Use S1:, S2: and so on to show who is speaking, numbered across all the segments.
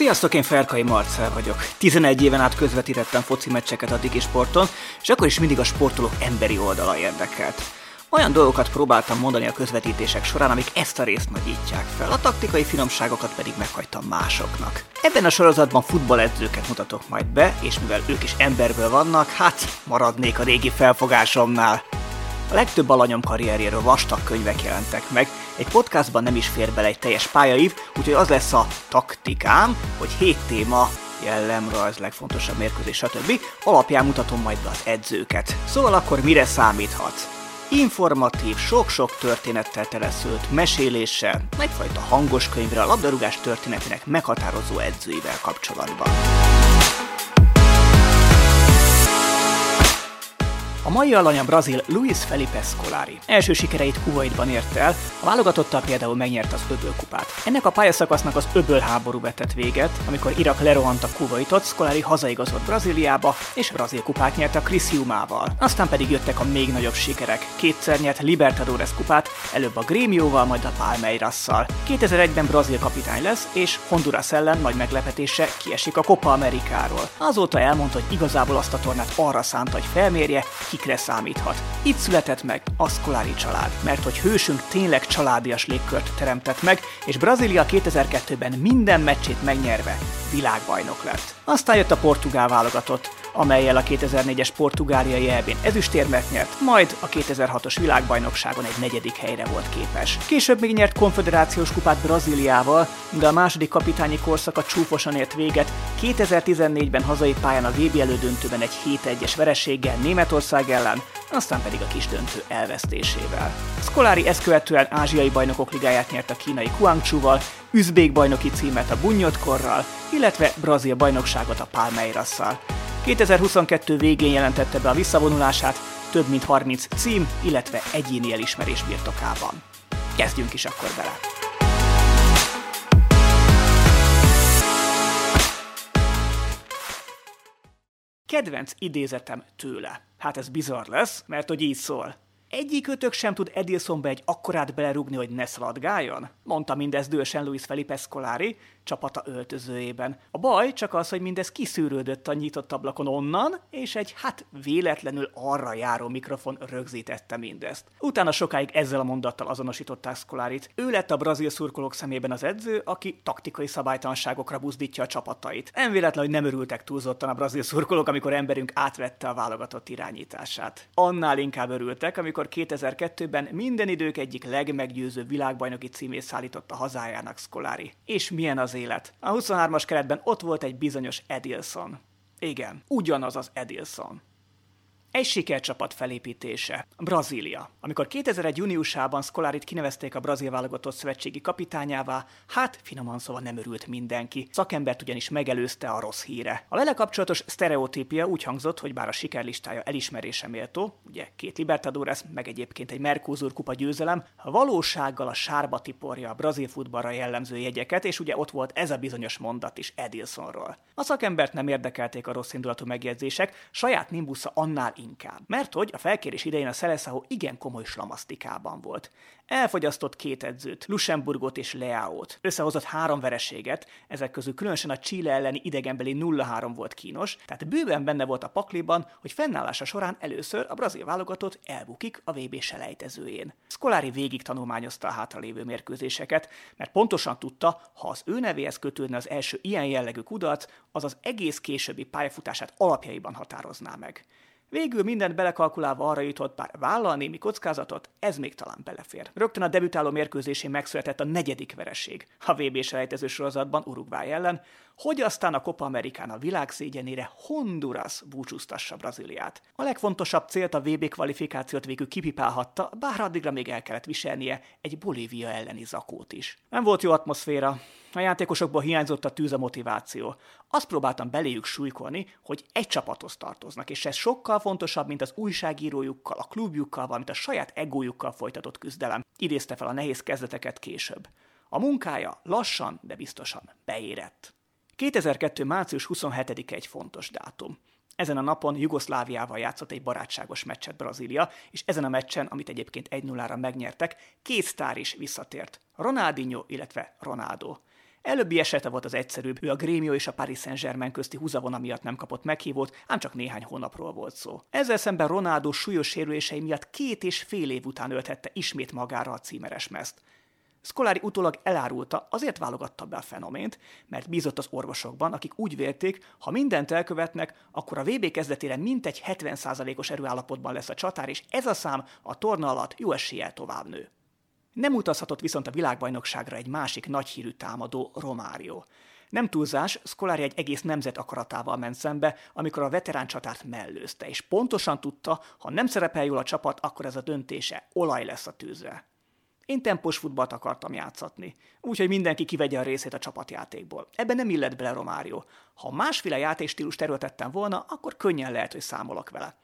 S1: Sziasztok, én Ferkai Marcel vagyok. 11 éven át közvetítettem foci meccseket a Digi Sporton, és akkor is mindig a sportolók emberi oldala érdekelt. Olyan dolgokat próbáltam mondani a közvetítések során, amik ezt a részt nagyítják fel, a taktikai finomságokat pedig meghagytam másoknak. Ebben a sorozatban futballedzőket mutatok majd be, és mivel ők is emberből vannak, hát maradnék a régi felfogásomnál. A legtöbb alanyom karrierjéről vastag könyvek jelentek meg, egy podcastban nem is fér bele egy teljes pályaív, úgyhogy az lesz a taktikám, hogy hét téma, jellemrajz, legfontosabb mérkőzés, stb. alapján mutatom majd be az edzőket. Szóval akkor mire számíthat? Informatív, sok-sok történettel teleszült meséléssel, egyfajta hangos könyvre a labdarúgás történetének meghatározó edzőivel kapcsolatban. A mai alany a brazil Luis Felipe Scolari. Első sikereit Kuwaitban ért el, a válogatottal például megnyerte az öbölkupát. Ennek a pályaszakasznak az öböl háború vetett véget, amikor Irak lerohanta Kuwaitot, Scolari hazaigazolt Brazíliába, és brazil kupát nyert a Crisiumával. Aztán pedig jöttek a még nagyobb sikerek. Kétszer nyert Libertadores kupát, előbb a Grémióval, majd a Palmeirasszal. 2001-ben brazil kapitány lesz, és Honduras ellen nagy meglepetése kiesik a Copa Amerikáról. Azóta elmondta, hogy igazából azt a tornát arra szánta, hogy felmérje, kikre számíthat. Itt született meg a Scolari család, mert hogy hősünk tényleg családias légkört teremtett meg, és Brazília 2002-ben minden meccsét megnyerve világbajnok lett. Aztán jött a portugál válogatott, amelyel a 2004-es portugáliai EB-n ezüstérmet nyert, majd a 2006-os világbajnokságon egy negyedik helyre volt képes. Később még nyert konfederációs kupát Brazíliával, de a második kapitányi korszaka csúfosan ért véget, 2014-ben hazai pályán a VB elődöntőben egy 7-1-es vereséggel Németország ellen, aztán pedig a kis döntő elvesztésével. Scolari ezt követően ázsiai bajnokok ligáját nyert a kínai Guangzhou-val, üzbék bajnoki címet a Bunyotkorral, illetve brazil bajnokságot a Palmeirasszal. 2022 végén jelentette be a visszavonulását, több mint 30 cím, illetve egyéni elismerés birtokában. Kezdjünk is akkor bele! Kedvenc idézetem tőle. Hát ez bizarr lesz, mert hogy így szól. Egyik ötök sem tud Edilsonbe egy akkorát belerugni, hogy ne szaladgáljon? Mondta mindez dősen Luis Felipe Scolari, csapata öltözőjében. A baj csak az, hogy mindez kiszűrődött a nyitott ablakon onnan, és egy hát véletlenül arra járó mikrofon rögzítette mindezt. Utána sokáig ezzel a mondattal azonosították Scolarit. Ő lett a brazil szurkolók szemében az edző, aki taktikai szabálytalanságokra buzdítja a csapatait. Nem véletlen, hogy nem örültek túlzottan a brazil szurkolók, amikor emberünk átvette a válogatott irányítását. Annál inkább örültek, amikor 2002-ben minden idők egyik legmeggyőzőbb világbajnoki címét szállította hazájának Scolari. És milyen az élet. A 23-as keretben ott volt egy bizonyos Edilson. Igen, ugyanaz az Edilson. Egy sikercsapat felépítése. Brazília. Amikor 2001. júniusában Scolarit kinevezték a brazil válogatott szövetségi kapitányává, hát finoman szóval nem örült mindenki. Szakembert ugyanis megelőzte a rossz híre. A vele kapcsolatos sztereotípia úgy hangzott, hogy bár a sikerlistája elismerése méltó, ugye két Libertadores, meg egyébként egy Mercosur kupa győzelem, valósággal a sárba tiporja a brazil futballra jellemző jegyeket, és ugye ott volt ez a bizonyos mondat is Edilsonról. A szakembert nem érdekelték a rossz indulatú megjegyzések, saját nimbusza annál inkább. Mert hogy a felkérés idején a Szeleszahó igen komoly slamasztikában volt. Elfogyasztott két edzőt, Luxemburgot és Leaót. Összehozott három vereséget, ezek közül különösen a Chile elleni idegenbeli 0-3 volt kínos, tehát bőven benne volt a pakliban, hogy fennállása során először a brazil válogatott elbukik a VB selejtezőjén. Scolari végig tanulmányozta a hátralévő mérkőzéseket, mert pontosan tudta, ha az ő nevéhez kötődne az első ilyen jellegű kudarc, az az egész későbbi pályafutását alapjaiban határozná meg. Végül mindent belekalkulálva arra jutott, bár vállal némi kockázatot, ez még talán belefér. Rögtön a debütáló mérkőzésén megszületett a negyedik vereség a VB selejtező sorozatban Uruguay ellen, hogy aztán a Copa Americán a világ szégyenére Honduras búcsúztassa Brazíliát. A legfontosabb célt a VB kvalifikációt végül kipipálhatta, bár addigra még el kellett viselnie egy Bolívia elleni zakót is. Nem volt jó atmoszféra, a játékosokból hiányzott a tűz a motiváció. Azt próbáltam beléjük súlykolni, hogy egy csapathoz tartoznak, és ez sokkal fontosabb, mint az újságírójukkal, a klubjukkal, valamint a saját egójukkal folytatott küzdelem. Idézte fel a nehéz kezdeteket később. A munkája lassan, de biztosan beérett. 2002. március 27-e egy fontos dátum. Ezen a napon Jugoszláviával játszott egy barátságos meccset Brazília, és ezen a meccsen, amit egyébként 1-0-ra megnyertek, két sztár is visszatért. Ronaldinho, illetve Ronaldo. Előbbi esete volt az egyszerűbb, ő a Grémio és a Paris Saint-Germain közti húzavona miatt nem kapott meghívót, ám csak néhány hónapról volt szó. Ezzel szemben Ronaldo súlyos sérülései miatt két és fél év után ölthette ismét magára a címeres mezt. Scolari utólag elárulta, azért válogatta be a fenomént, mert bízott az orvosokban, akik úgy vélték, ha mindent elkövetnek, akkor a VB kezdetére mintegy 70%-os erőállapotban lesz a csatár, és ez a szám a torna alatt jó eséllyel tovább nő. Nem utazhatott viszont a világbajnokságra egy másik nagyhírű támadó, Romário. Nem túlzás, Scolari egy egész nemzet akaratával ment szembe, amikor a veterán csatárt mellőzte, és pontosan tudta, ha nem szerepel jól a csapat, akkor ez a döntése olaj lesz a tűzre. Én tempós futballt akartam játszatni, úgyhogy mindenki kivegye a részét a csapatjátékból. Ebben nem illett bele Romário. Ha másféle játékstílust erőltettem volna, akkor könnyen lehet, hogy számolok vele.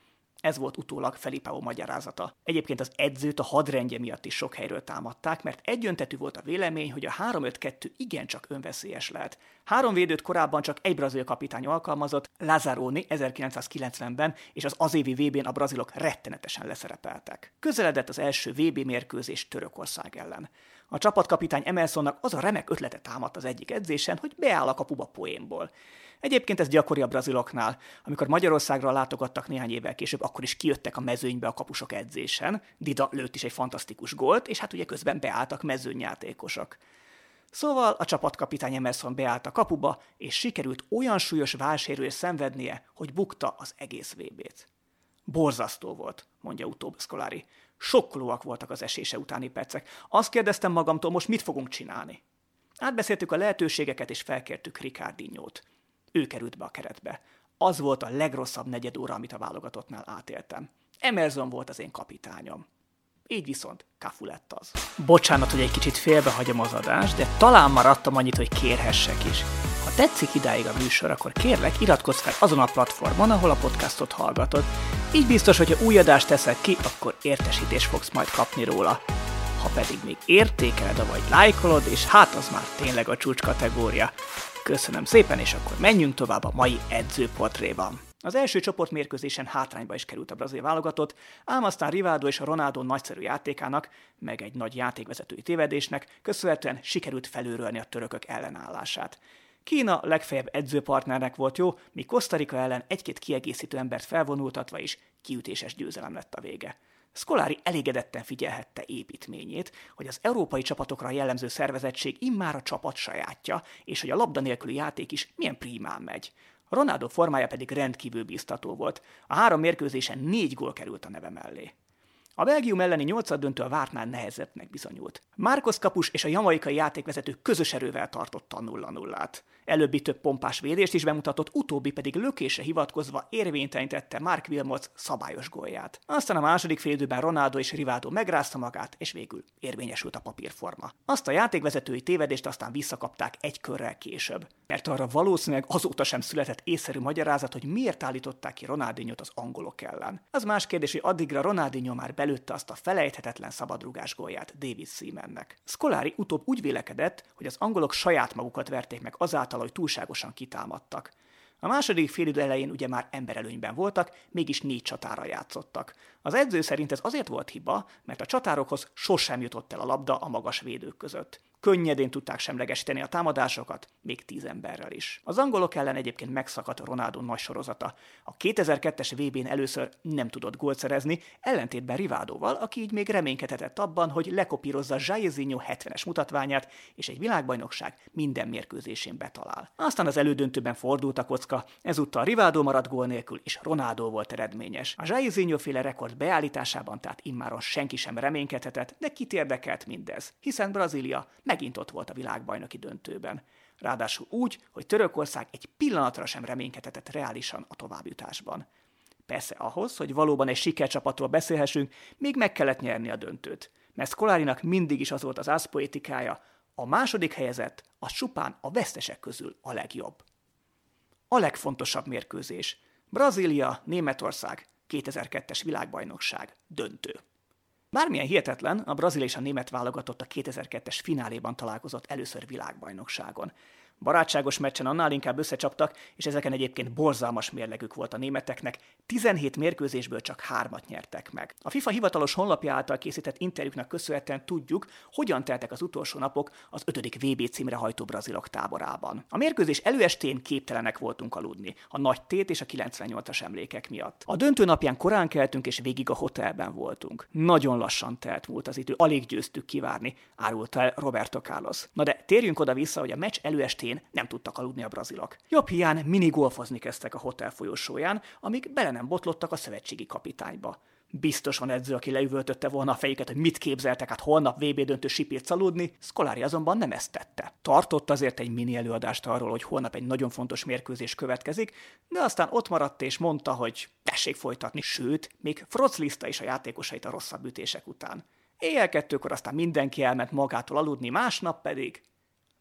S1: Ez volt utólag Felipao magyarázata. Egyébként az edzőt a hadrendje miatt is sok helyről támadták, mert egyöntetű volt a vélemény, hogy a 3-5-2 igencsak önveszélyes lehet. Három védőt korábban csak egy brazil kapitány alkalmazott, Lazzaroni 1990-ben, és az azévi VB-n a brazilok rettenetesen leszerepeltek. Közeledett az első VB mérkőzés Törökország ellen. A csapatkapitány Emersonnak az a remek ötlete támadt az egyik edzésen, hogy beáll a kapuba poénból. Egyébként ez gyakori a braziloknál. Amikor Magyarországra látogattak néhány évvel később, akkor is kijöttek a mezőnybe a kapusok edzésen. Dida lőtt is egy fantasztikus gólt, és hát ugye közben beálltak mezőnyjátékosok. Szóval a csapatkapitány Emerson beállt a kapuba, és sikerült olyan súlyos válsérülés szenvednie, hogy bukta az egész VB-t. Borzasztó volt, mondja utóbb Scolari. Sokkolóak voltak az esése utáni percek. Azt kérdeztem magamtól, most mit fogunk csinálni? Átbeszéltük a lehetőségeket, és felkértük Ricardinyót ő került be a keretbe. Az volt a legrosszabb negyed óra, amit a válogatottnál átéltem. Emerson volt az én kapitányom. Így viszont Kafu lett az. Bocsánat, hogy egy kicsit félbehagyom az adást, de talán maradtam annyit, hogy kérhessek is. Ha tetszik idáig a műsor, akkor kérlek, iratkozz fel azon a platformon, ahol a podcastot hallgatod. Így biztos, hogyha új adást teszek ki, akkor értesítést fogsz majd kapni róla. Ha pedig még értékeled, vagy lájkolod, és hát az már tényleg a csúcs kategória, Köszönöm szépen, és akkor menjünk tovább a mai edzőportréban. Az első csoportmérkőzésen hátrányba is került a brazil válogatott, ám aztán Rivaldo és a Ronaldo nagyszerű játékának, meg egy nagy játékvezetői tévedésnek köszönhetően sikerült felőrölni a törökök ellenállását. Kína legfeljebb edzőpartnernek volt jó, míg Kosztarika ellen egy-két kiegészítő embert felvonultatva is kiütéses győzelem lett a vége. Scolari elégedetten figyelhette építményét, hogy az európai csapatokra jellemző szervezettség immár a csapat sajátja, és hogy a labda nélküli játék is milyen primán megy. Ronaldo formája pedig rendkívül biztató volt. A három mérkőzésen négy gól került a neve mellé. A Belgium elleni nyolcad döntő a vártnál nehezebbnek bizonyult. Márkos kapus és a jamaikai játékvezető közös erővel tartotta a 0-0-át. Előbbi több pompás védést is bemutatott, utóbbi pedig lökésre hivatkozva érvénytelenítette Mark Wilmots szabályos gólját. Aztán a második félidőben Ronaldo és Rivaldo megrázta magát, és végül érvényesült a papírforma. Azt a játékvezetői tévedést aztán visszakapták egy körrel később. Mert arra valószínűleg azóta sem született észszerű magyarázat, hogy miért állították ki Ronaldinho-t az angolok ellen. Az más kérdés, hogy addigra Ronaldinho már belőtte azt a felejthetetlen szabadrugás gólját David Seamannek. Scolari utóbb úgy vélekedett, hogy az angolok saját magukat verték meg azáltal, hogy túlságosan kitámadtak. A második félidő elején ugye már emberelőnyben voltak, mégis négy csatára játszottak. Az edző szerint ez azért volt hiba, mert a csatárokhoz sosem jutott el a labda a magas védők között. Könnyedén tudták semlegesíteni a támadásokat, még tíz emberrel is. Az angolok ellen egyébként megszakadt Ronaldo nagy sorozata. A 2002-es VB-n először nem tudott gólt szerezni, ellentétben Rivádóval, aki így még reménykedhetett abban, hogy lekopírozza Jairzinho 70-es mutatványát, és egy világbajnokság minden mérkőzésén betalál. Aztán az elődöntőben fordult a kocka, ezúttal Rivádó maradt gól nélkül, és Ronaldo volt eredményes. A Jairzinho féle rekord beállításában tehát immáron senki sem reménykedhetett, de kit érdekelt mindez, hiszen Brazília megint ott volt a világbajnoki döntőben. Ráadásul úgy, hogy Törökország egy pillanatra sem reménykedhetett reálisan a továbbjutásban. Persze ahhoz, hogy valóban egy sikercsapatról beszélhessünk, még meg kellett nyerni a döntőt. Mert Skolárinak mindig is az volt az ászpoétikája, a második helyezett az csupán a vesztesek közül a legjobb. A legfontosabb mérkőzés. Brazília, Németország, 2002-es világbajnokság, döntő. Bármilyen hihetetlen, a brazil és a német válogatott a 2002-es fináléban találkozott először világbajnokságon. Barátságos meccsen annál inkább összecsaptak, és ezeken egyébként borzalmas mérlegük volt a németeknek, 17 mérkőzésből csak hármat nyertek meg. A FIFA hivatalos honlapja által készített interjúknak köszönhetően tudjuk, hogyan teltek az utolsó napok az 5. VB címre hajtó brazilok táborában. A mérkőzés előestén képtelenek voltunk aludni, a nagy tét és a 98-as emlékek miatt. A döntő napján korán keltünk, és végig a hotelben voltunk. Nagyon lassan telt múlt az idő, alig győztük kivárni, árulta el Roberto Carlos. Na de térjünk oda vissza, hogy a meccs előestén nem tudtak aludni a brazilok. Jobb hiány mini golfozni kezdtek a hotel folyosóján, amíg bele nem botlottak a szövetségi kapitányba. Biztos van edző, aki leüvöltötte volna a fejüket, hogy mit képzeltek át holnap VB döntő sipírt aludni, Scolari azonban nem ezt tette. Tartott azért egy mini előadást arról, hogy holnap egy nagyon fontos mérkőzés következik, de aztán ott maradt és mondta, hogy tessék folytatni, sőt, még froclista is a játékosait a rosszabb ütések után. Éjjel kettőkor aztán mindenki elment magától aludni, másnap pedig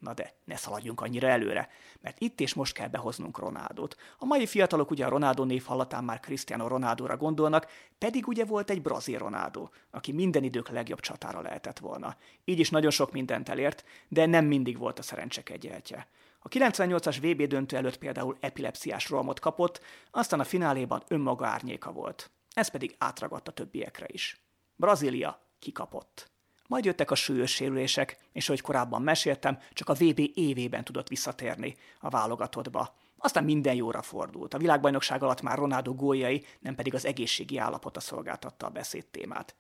S1: Na de ne szaladjunk annyira előre, mert itt és most kell behoznunk Ronádot. A mai fiatalok ugye a Ronaldo név hallatán már Cristiano Ronaldóra gondolnak, pedig ugye volt egy brazil Ronaldo, aki minden idők legjobb csatára lehetett volna. Így is nagyon sok mindent elért, de nem mindig volt a szerencse kegyeltje. A 98-as VB döntő előtt például epilepsziás rohamot kapott, aztán a fináléban önmaga árnyéka volt. Ez pedig átragadt a többiekre is. Brazília kikapott. Majd jöttek a súlyos sérülések, és ahogy korábban meséltem, csak a VB évében tudott visszatérni a válogatottba. Aztán minden jóra fordult. A világbajnokság alatt már Ronaldo góljai, nem pedig az egészségi állapota szolgáltatta a beszédtémát.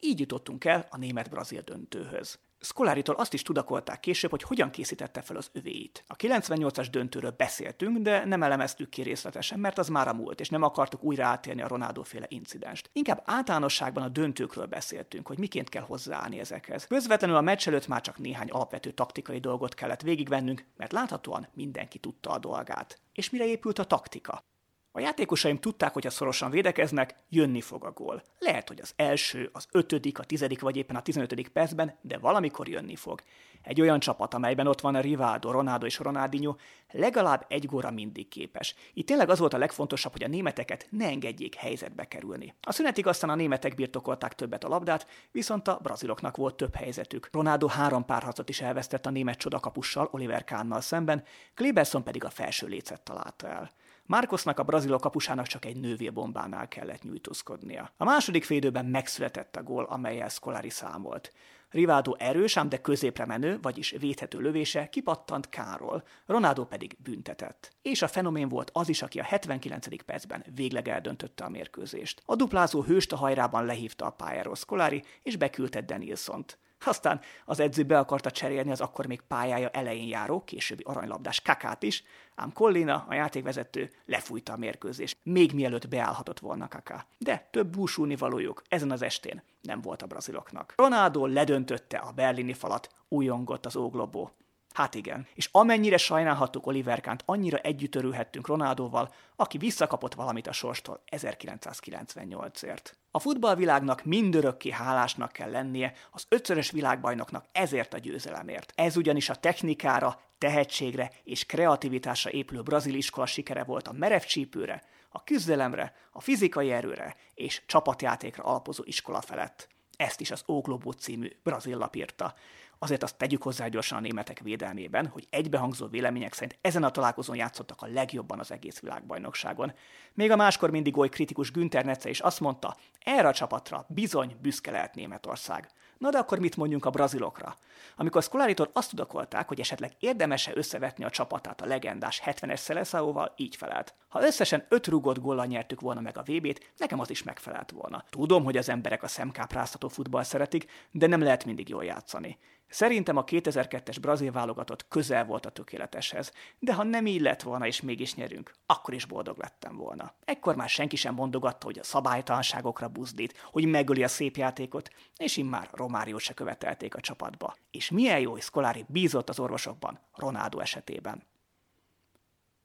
S1: Így jutottunk el a német-brazil döntőhöz. Skolaritól azt is tudakolták később, hogy hogyan készítette fel az övéit. A 98-as döntőről beszéltünk, de nem elemeztük ki részletesen, mert az már a múlt, és nem akartuk újra átélni a Ronaldo féle incidenst. Inkább általánosságban a döntőkről beszéltünk, hogy miként kell hozzáállni ezekhez. Közvetlenül a meccs előtt már csak néhány alapvető taktikai dolgot kellett végigvennünk, mert láthatóan mindenki tudta a dolgát. És mire épült a taktika? A játékosaim tudták, hogy ha szorosan védekeznek, jönni fog a gól. Lehet, hogy az első, az ötödik, a tizedik vagy éppen a tizenötödik percben, de valamikor jönni fog. Egy olyan csapat, amelyben ott van a Rivaldo, Ronaldo és Ronaldinho, legalább egy góra mindig képes. Itt tényleg az volt a legfontosabb, hogy a németeket ne engedjék helyzetbe kerülni. A szünetig aztán a németek birtokolták többet a labdát, viszont a braziloknak volt több helyzetük. Ronaldo három párharcot is elvesztett a német csodakapussal, Oliver Kahnnal szemben, Kleberson pedig a felső lécet találta el. Márkosznak a brazilok kapusának csak egy nővérbombánál kellett nyújtózkodnia. A második félidőben megszületett a gól, amelyel Scolari számolt. Rivádó erős, ám de középre menő, vagyis védhető lövése kipattant Kárról, Ronaldo pedig büntetett. És a fenomén volt az is, aki a 79. percben végleg eldöntötte a mérkőzést. A duplázó hőst a hajrában lehívta a pályáról Scolari, és beküldte Denilsont. Aztán az edző be akarta cserélni az akkor még pályája elején járó, későbbi aranylabdás kakát is, ám Collina, a játékvezető, lefújta a mérkőzést, még mielőtt beállhatott volna kaká. De több búsulni valójuk ezen az estén nem volt a braziloknak. Ronaldo ledöntötte a berlini falat, újongott az óglobó. Hát igen, és amennyire sajnálhattuk Oliver Kahn-t, annyira együtt örülhettünk Ronaldóval, aki visszakapott valamit a sorstól 1998-ért. A futballvilágnak mindörökké hálásnak kell lennie az ötszörös világbajnoknak ezért a győzelemért. Ez ugyanis a technikára, tehetségre és kreativitásra épülő brazil iskola sikere volt a merev csípőre, a küzdelemre, a fizikai erőre és csapatjátékra alapozó iskola felett. Ezt is az O Globo című brazil lap írta. Azért azt tegyük hozzá gyorsan a németek védelmében, hogy egybehangzó vélemények szerint ezen a találkozón játszottak a legjobban az egész világbajnokságon. Még a máskor mindig oly kritikus Günther Netze is azt mondta, erre a csapatra bizony büszke lehet Németország. Na de akkor mit mondjunk a brazilokra? Amikor Skolaritól azt tudakolták, hogy esetleg érdemese összevetni a csapatát a legendás 70-es Szeleszáóval, így felelt. Ha összesen öt rugott góllal nyertük volna meg a VB-t, nekem az is megfelelt volna. Tudom, hogy az emberek a szemkápráztató futball szeretik, de nem lehet mindig jól játszani. Szerintem a 2002-es brazil válogatott közel volt a tökéleteshez, de ha nem így lett volna és mégis nyerünk, akkor is boldog lettem volna. Ekkor már senki sem mondogatta, hogy a szabálytalanságokra buzdít, hogy megöli a szép játékot, és immár Romárió se követelték a csapatba. És milyen jó, hogy Scolari bízott az orvosokban, Ronaldo esetében.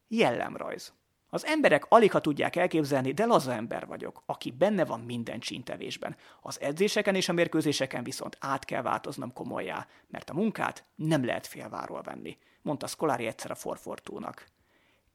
S1: Jellemrajz. Az emberek alig tudják elképzelni, de laza ember vagyok, aki benne van minden csintevésben. Az edzéseken és a mérkőzéseken viszont át kell változnom komolyá, mert a munkát nem lehet félváról venni, mondta Scolari egyszer a Forfortúnak.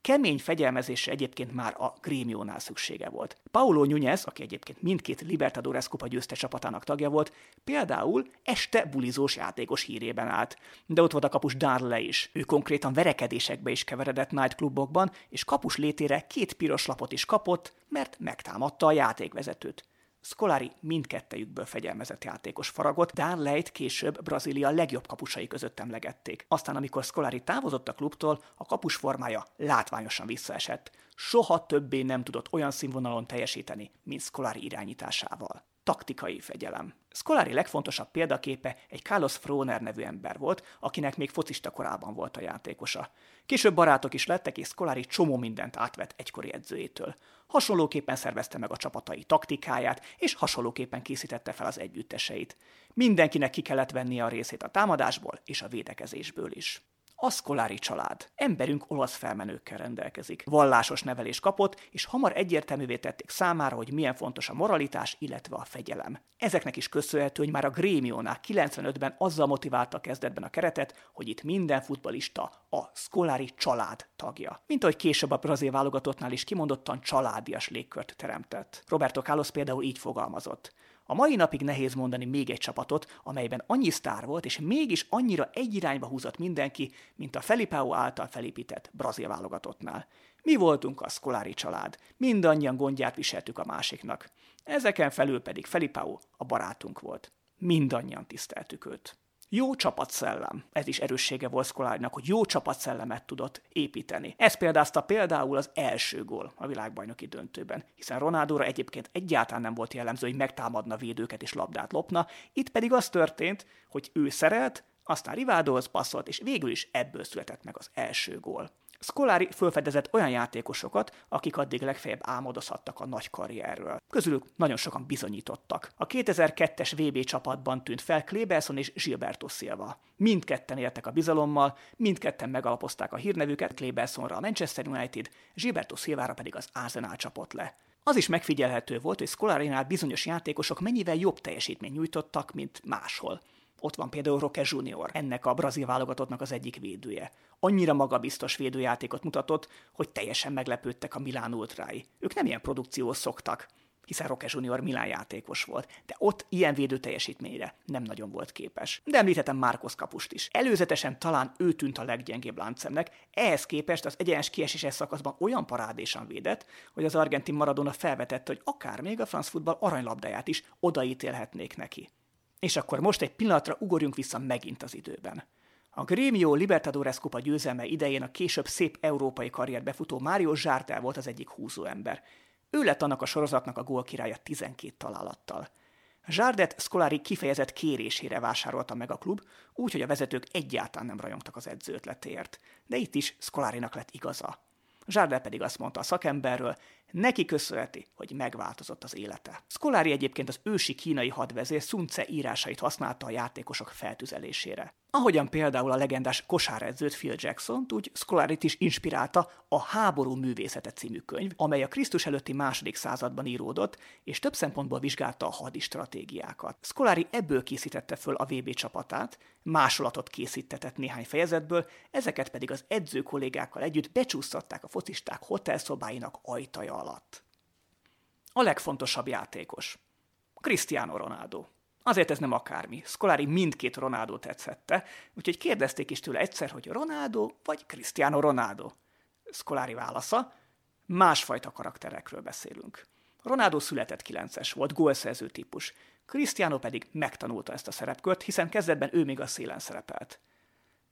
S1: Kemény fegyelmezésre egyébként már a Grémiónál szüksége volt. Paulo Nunez, aki egyébként mindkét Libertadores kupa győzte csapatának tagja volt, például este bulizós játékos hírében állt. De ott volt a kapus Darle is. Ő konkrétan verekedésekbe is keveredett nightclubokban, és kapus létére két piros lapot is kapott, mert megtámadta a játékvezetőt. Scolari mindkettejükből fegyelmezett játékos faragott, Darleit később Brazília legjobb kapusai között emlegették. Aztán, amikor Scolari távozott a klubtól, a kapus formája látványosan visszaesett. Soha többé nem tudott olyan színvonalon teljesíteni, mint Scolari irányításával taktikai fegyelem. Scolari legfontosabb példaképe egy Carlos Froner nevű ember volt, akinek még focista korában volt a játékosa. Később barátok is lettek, és Scolari csomó mindent átvett egykori edzőjétől. Hasonlóképpen szervezte meg a csapatai taktikáját, és hasonlóképpen készítette fel az együtteseit. Mindenkinek ki kellett vennie a részét a támadásból és a védekezésből is. A Scolari család. Emberünk olasz felmenőkkel rendelkezik. Vallásos nevelés kapott, és hamar egyértelművé tették számára, hogy milyen fontos a moralitás, illetve a fegyelem. Ezeknek is köszönhető, hogy már a Grémiónál 95-ben azzal motiválta kezdetben a keretet, hogy itt minden futbalista a Scolari család tagja. Mint ahogy később a brazil válogatottnál is kimondottan családias légkört teremtett. Roberto Carlos például így fogalmazott. A mai napig nehéz mondani még egy csapatot, amelyben annyi sztár volt, és mégis annyira egy irányba húzott mindenki, mint a Felipao által felépített brazil válogatottnál. Mi voltunk a Scolari család, mindannyian gondját viseltük a másiknak. Ezeken felül pedig Felipao a barátunk volt. Mindannyian tiszteltük őt. Jó csapatszellem. Ez is erőssége volt Szkolárnak, hogy jó csapatszellemet tudott építeni. Ez példázta például az első gól a világbajnoki döntőben, hiszen Ronaldóra egyébként egyáltalán nem volt jellemző, hogy megtámadna védőket és labdát lopna, itt pedig az történt, hogy ő szerelt, aztán Rivádóhoz passzolt, és végül is ebből született meg az első gól. Scolari felfedezett olyan játékosokat, akik addig legfeljebb álmodozhattak a nagy karrierről. Közülük nagyon sokan bizonyítottak. A 2002-es VB csapatban tűnt fel Kleberson és Gilberto Silva. Mindketten éltek a bizalommal, mindketten megalapozták a hírnevüket, Klebersonra a Manchester United, Gilberto Silvára pedig az Arsenal csapott le. Az is megfigyelhető volt, hogy Scolarinál bizonyos játékosok mennyivel jobb teljesítményt nyújtottak, mint máshol. Ott van például Roque Junior, ennek a brazil válogatottnak az egyik védője. Annyira magabiztos védőjátékot mutatott, hogy teljesen meglepődtek a Milán ultrái. Ők nem ilyen produkcióhoz szoktak, hiszen Roque Junior Milán játékos volt, de ott ilyen védő teljesítményre nem nagyon volt képes. De említettem Márkos kapust is. Előzetesen talán ő tűnt a leggyengébb láncemnek, ehhez képest az egyenes kieséses szakaszban olyan parádésan védett, hogy az argentin Maradona felvetette, hogy akár még a franc futball aranylabdáját is odaítélhetnék neki. És akkor most egy pillanatra ugorjunk vissza megint az időben. A Grêmio Libertadores kupa győzelme idején a később szép európai karrier befutó Mário Zsártel volt az egyik húzó ember. Ő lett annak a sorozatnak a gólkirálya 12 találattal. Zsárdet Scolari kifejezett kérésére vásárolta meg a klub, úgyhogy a vezetők egyáltalán nem rajongtak az edző ötletéért. De itt is Scolarinak lett igaza. Zsárdel pedig azt mondta a szakemberről, Neki köszönheti, hogy megváltozott az élete. Scolari egyébként az ősi kínai hadvezér Sun Tse írásait használta a játékosok feltüzelésére. Ahogyan például a legendás kosáredzőt Phil Jackson, úgy Scolarit is inspirálta a Háború művészete című könyv, amely a Krisztus előtti második században íródott, és több szempontból vizsgálta a hadi stratégiákat. Scolari ebből készítette föl a VB csapatát, másolatot készítetett néhány fejezetből, ezeket pedig az edző kollégákkal együtt becsúsztatták a focisták hotelszobáinak ajtaja alatt. A legfontosabb játékos. Cristiano Ronaldo. Azért ez nem akármi. Scolari mindkét Ronaldo tetszette, úgyhogy kérdezték is tőle egyszer, hogy Ronaldo vagy Cristiano Ronaldo. Scolari válasza, másfajta karakterekről beszélünk. Ronaldo született 9-es volt, gólszerző típus. Cristiano pedig megtanulta ezt a szerepkört, hiszen kezdetben ő még a szélen szerepelt.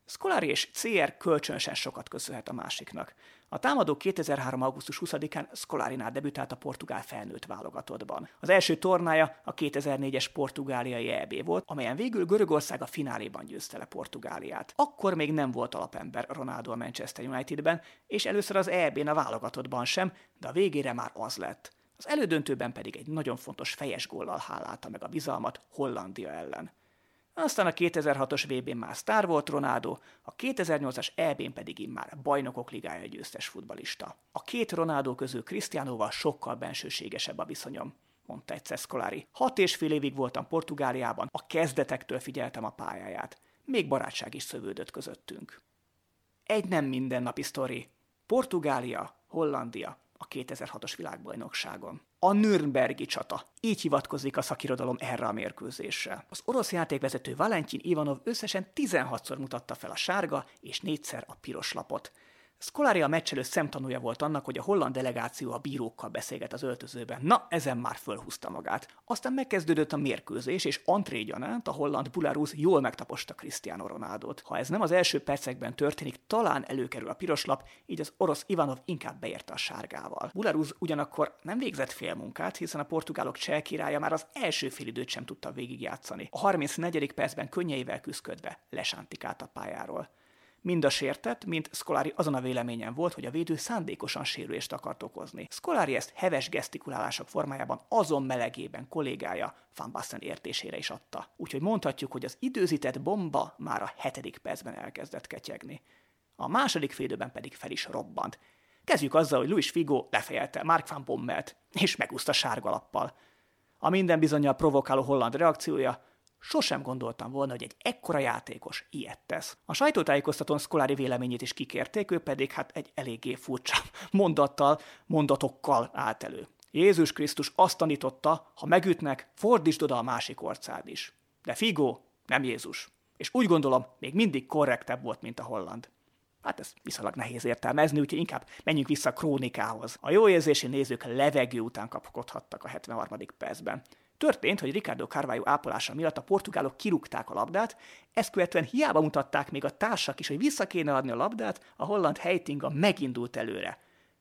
S1: Scolari és CR kölcsönösen sokat köszönhet a másiknak. A támadó 2003. augusztus 20-án Scolarinál debütált a portugál felnőtt válogatottban. Az első tornája a 2004-es portugáliai EB volt, amelyen végül Görögország a fináléban győzte le Portugáliát. Akkor még nem volt alapember Ronaldo a Manchester Unitedben, és először az EB-n a válogatottban sem, de a végére már az lett. Az elődöntőben pedig egy nagyon fontos fejes góllal hálálta meg a bizalmat Hollandia ellen. Aztán a 2006-os VB-n már sztár volt Ronaldo, a 2008-as EB-n pedig immár bajnokok ligája győztes futbalista. A két Ronaldo közül Cristianoval sokkal bensőségesebb a viszonyom mondta egyszer Scolari. Hat és fél évig voltam Portugáliában, a kezdetektől figyeltem a pályáját. Még barátság is szövődött közöttünk. Egy nem mindennapi sztori. Portugália, Hollandia a 2006-os világbajnokságon. A Nürnbergi csata. Így hivatkozik a szakirodalom erre a mérkőzésre. Az orosz játékvezető Valentin Ivanov összesen 16-szor mutatta fel a sárga és négyszer a piros lapot. Scolari a meccs előtt szemtanúja volt annak, hogy a holland delegáció a bírókkal beszélget az öltözőben. Na, ezen már fölhúzta magát. Aztán megkezdődött a mérkőzés, és antré gyanánt a holland Bularus jól megtaposta Cristiano Ronaldot. Ha ez nem az első percekben történik, talán előkerül a piros lap, így az orosz Ivanov inkább beérte a sárgával. Bularus ugyanakkor nem végzett fél munkát, hiszen a portugálok cseh királya már az első félidőt sem tudta végigjátszani. A 34. percben könnyeivel küzdködve lesántikált a pályáról. Mind a sértett, mint Scolari azon a véleményen volt, hogy a védő szándékosan sérülést akart okozni. Scolari ezt heves gesztikulálások formájában azon melegében kollégája Van Basten értésére is adta. Úgyhogy mondhatjuk, hogy az időzített bomba már a hetedik percben elkezdett ketyegni. A második félidőben pedig fel is robbant. Kezdjük azzal, hogy Luis Figo lefejelte Mark van Bommelt, és megúszta sárga lappal. A minden bizonyal provokáló holland reakciója Sosem gondoltam volna, hogy egy ekkora játékos ilyet tesz. A sajtótájékoztatón Scolari véleményét is kikérték, ő pedig hát egy eléggé furcsa mondattal, mondatokkal állt elő. Jézus Krisztus azt tanította, ha megütnek, fordítsd oda a másik orcád is. De Figo nem Jézus. És úgy gondolom, még mindig korrektebb volt, mint a holland. Hát ez viszonylag nehéz értelmezni, úgyhogy inkább menjünk vissza a krónikához. A jó érzési nézők levegő után kapkodhattak a 73. percben. Történt, hogy Ricardo Carvalho ápolása miatt a portugálok kirúgták a labdát, ezt követően hiába mutatták még a társak is, hogy vissza kéne adni a labdát, a holland Heitinga megindult előre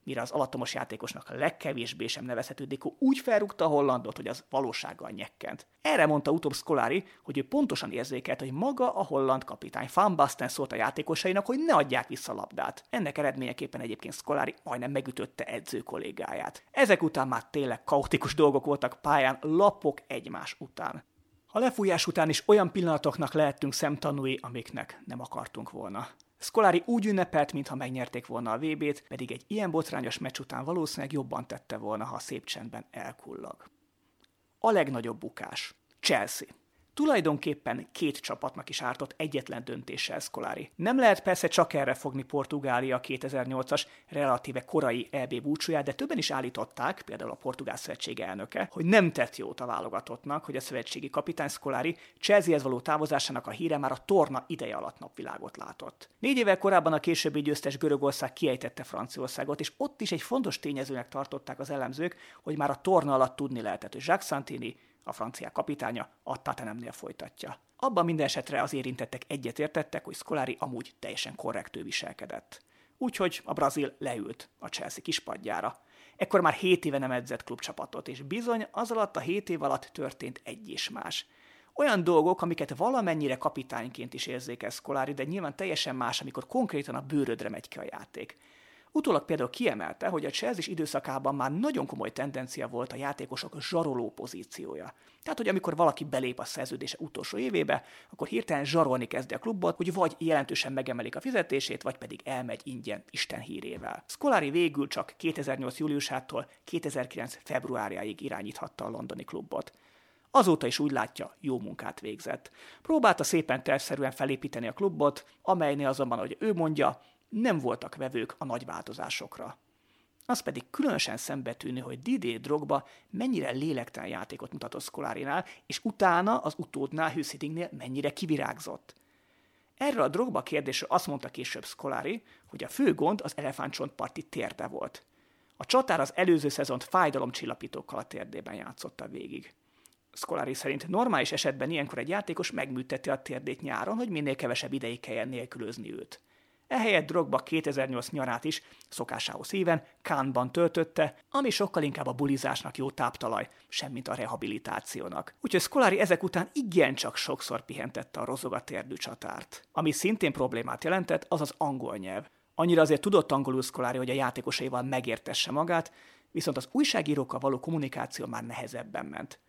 S1: mire az alattomos játékosnak legkevésbé sem nevezhető Deko úgy felrúgta a hollandot, hogy az valósággal nyekkent. Erre mondta utóbb Scolari, hogy ő pontosan érzékelt, hogy maga a holland kapitány Van Basten szólt a játékosainak, hogy ne adják vissza a labdát. Ennek eredményeképpen egyébként Scolari majdnem megütötte edző kollégáját. Ezek után már tényleg kaotikus dolgok voltak pályán, lapok egymás után. A lefújás után is olyan pillanatoknak lehettünk szemtanúi, amiknek nem akartunk volna. Scolari úgy ünnepelt, mintha megnyerték volna a VB-t, pedig egy ilyen botrányos meccs után valószínűleg jobban tette volna, ha szép csendben elkullag. A legnagyobb bukás. Chelsea. Tulajdonképpen két csapatnak is ártott egyetlen döntéssel Scolari. Nem lehet persze csak erre fogni Portugália 2008-as relatíve korai EB búcsúját, de többen is állították, például a Portugál Szövetség elnöke, hogy nem tett jót a válogatottnak, hogy a szövetségi kapitány Scolari Chelseahez való távozásának a híre már a torna ideje alatt napvilágot látott. Négy évvel korábban a későbbi győztes Görögország kiejtette Franciaországot, és ott is egy fontos tényezőnek tartották az elemzők, hogy már a torna alatt tudni lehetett, hogy Jacques Santini a francia kapitánya a Tatanemnél folytatja. Abban minden esetre az érintettek egyetértettek, hogy Scolari amúgy teljesen korrektő viselkedett. Úgyhogy a brazil leült a Chelsea kispadjára. Ekkor már 7 éve nem edzett klubcsapatot, és bizony az alatt a 7 év alatt történt egy és más. Olyan dolgok, amiket valamennyire kapitányként is érzékel Scolari, de nyilván teljesen más, amikor konkrétan a bőrödre megy ki a játék. Utólag például kiemelte, hogy a Chelsea időszakában már nagyon komoly tendencia volt a játékosok zsaroló pozíciója. Tehát, hogy amikor valaki belép a szerződése utolsó évébe, akkor hirtelen zsarolni kezdi a klubot, hogy vagy jelentősen megemelik a fizetését, vagy pedig elmegy ingyen Isten hírével. Scolari végül csak 2008. júliusától 2009. februárjáig irányíthatta a londoni klubot. Azóta is úgy látja, jó munkát végzett. Próbálta szépen tervszerűen felépíteni a klubot, amelynél azonban, hogy ő mondja, nem voltak vevők a nagy változásokra. Az pedig különösen szembetűnő, hogy Didier Drogba mennyire lélektelen játékot mutatott Szkolárinál, és utána az utódnál Hüssidingnél mennyire kivirágzott. Erről a Drogba kérdésről azt mondta később Scolari, hogy a fő gond az elefántcsontparti térde volt. A csatár az előző szezont fájdalomcsillapítókkal a térdében játszotta végig. Scolari szerint normális esetben ilyenkor egy játékos megműteti a térdét nyáron, hogy minél kevesebb ideig kelljen nélkülözni őt. Ehelyett Drogba 2008 nyarát is szokásához híven Kánban töltötte, ami sokkal inkább a bulizásnak jó táptalaj, semmint a rehabilitációnak. Úgyhogy Scolari ezek után igencsak sokszor pihentette a rozogatérdű csatárt. Ami szintén problémát jelentett, az az angol nyelv. Annyira azért tudott angolul Scolari, hogy a játékosaival megértesse magát, viszont az újságírókkal való kommunikáció már nehezebben ment.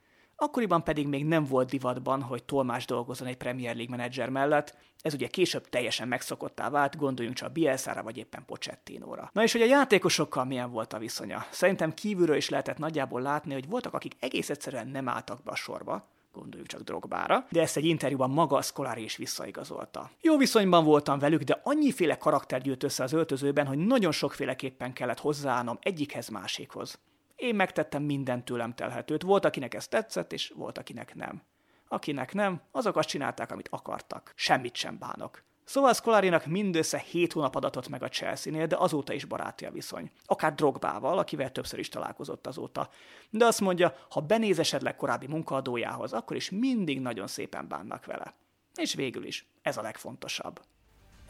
S1: Akkoriban pedig még nem volt divatban, hogy tolmás dolgozzon egy Premier League menedzser mellett, ez ugye később teljesen megszokottá vált, gondoljunk csak Bielsára vagy éppen Pochettinóra. Na és hogy a játékosokkal milyen volt a viszonya? Szerintem kívülről is lehetett nagyjából látni, hogy voltak, akik egész egyszerűen nem álltak be a sorba, gondoljuk csak Drogbára, de ezt egy interjúban maga a Scolari is visszaigazolta. Jó viszonyban voltam velük, de annyiféle karakter gyűjt össze az öltözőben, hogy nagyon sokféleképpen kellett hozzáállnom egyikhez másikhoz. Én megtettem minden tőlem telhetőt, volt akinek ez tetszett, és volt akinek nem. Akinek nem, azok azt csinálták, amit akartak. Semmit sem bánok. Szóval Scolarinak mindössze 7 hónap adatot meg a Chelsea-nél, de azóta is baráti a viszony. Akár Drogbával, akivel többször is találkozott azóta. De azt mondja, ha benéz esetleg korábbi munkaadójához, akkor is mindig nagyon szépen bánnak vele. És végül is, ez a legfontosabb.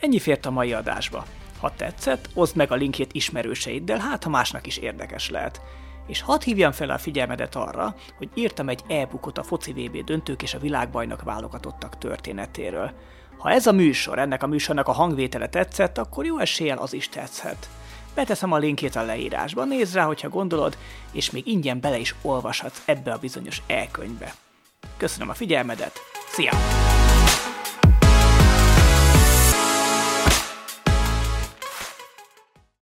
S1: Ennyi fért a mai adásba. Ha tetszett, oszd meg a linkjét ismerőseiddel, hát ha másnak is érdekes lehet. És hadd hívjam fel a figyelmedet arra, hogy írtam egy e-bookot a foci VB döntők és a világbajnok válogatottak történetéről. Ha ez a műsor, ennek a műsornak a hangvétele tetszett, akkor jó eséllyel az is tetszhet. Beteszem a linkét a leírásba, nézd rá, hogyha gondolod, és még ingyen bele is olvashatsz ebbe a bizonyos e-könyvbe. Köszönöm a figyelmedet, szia!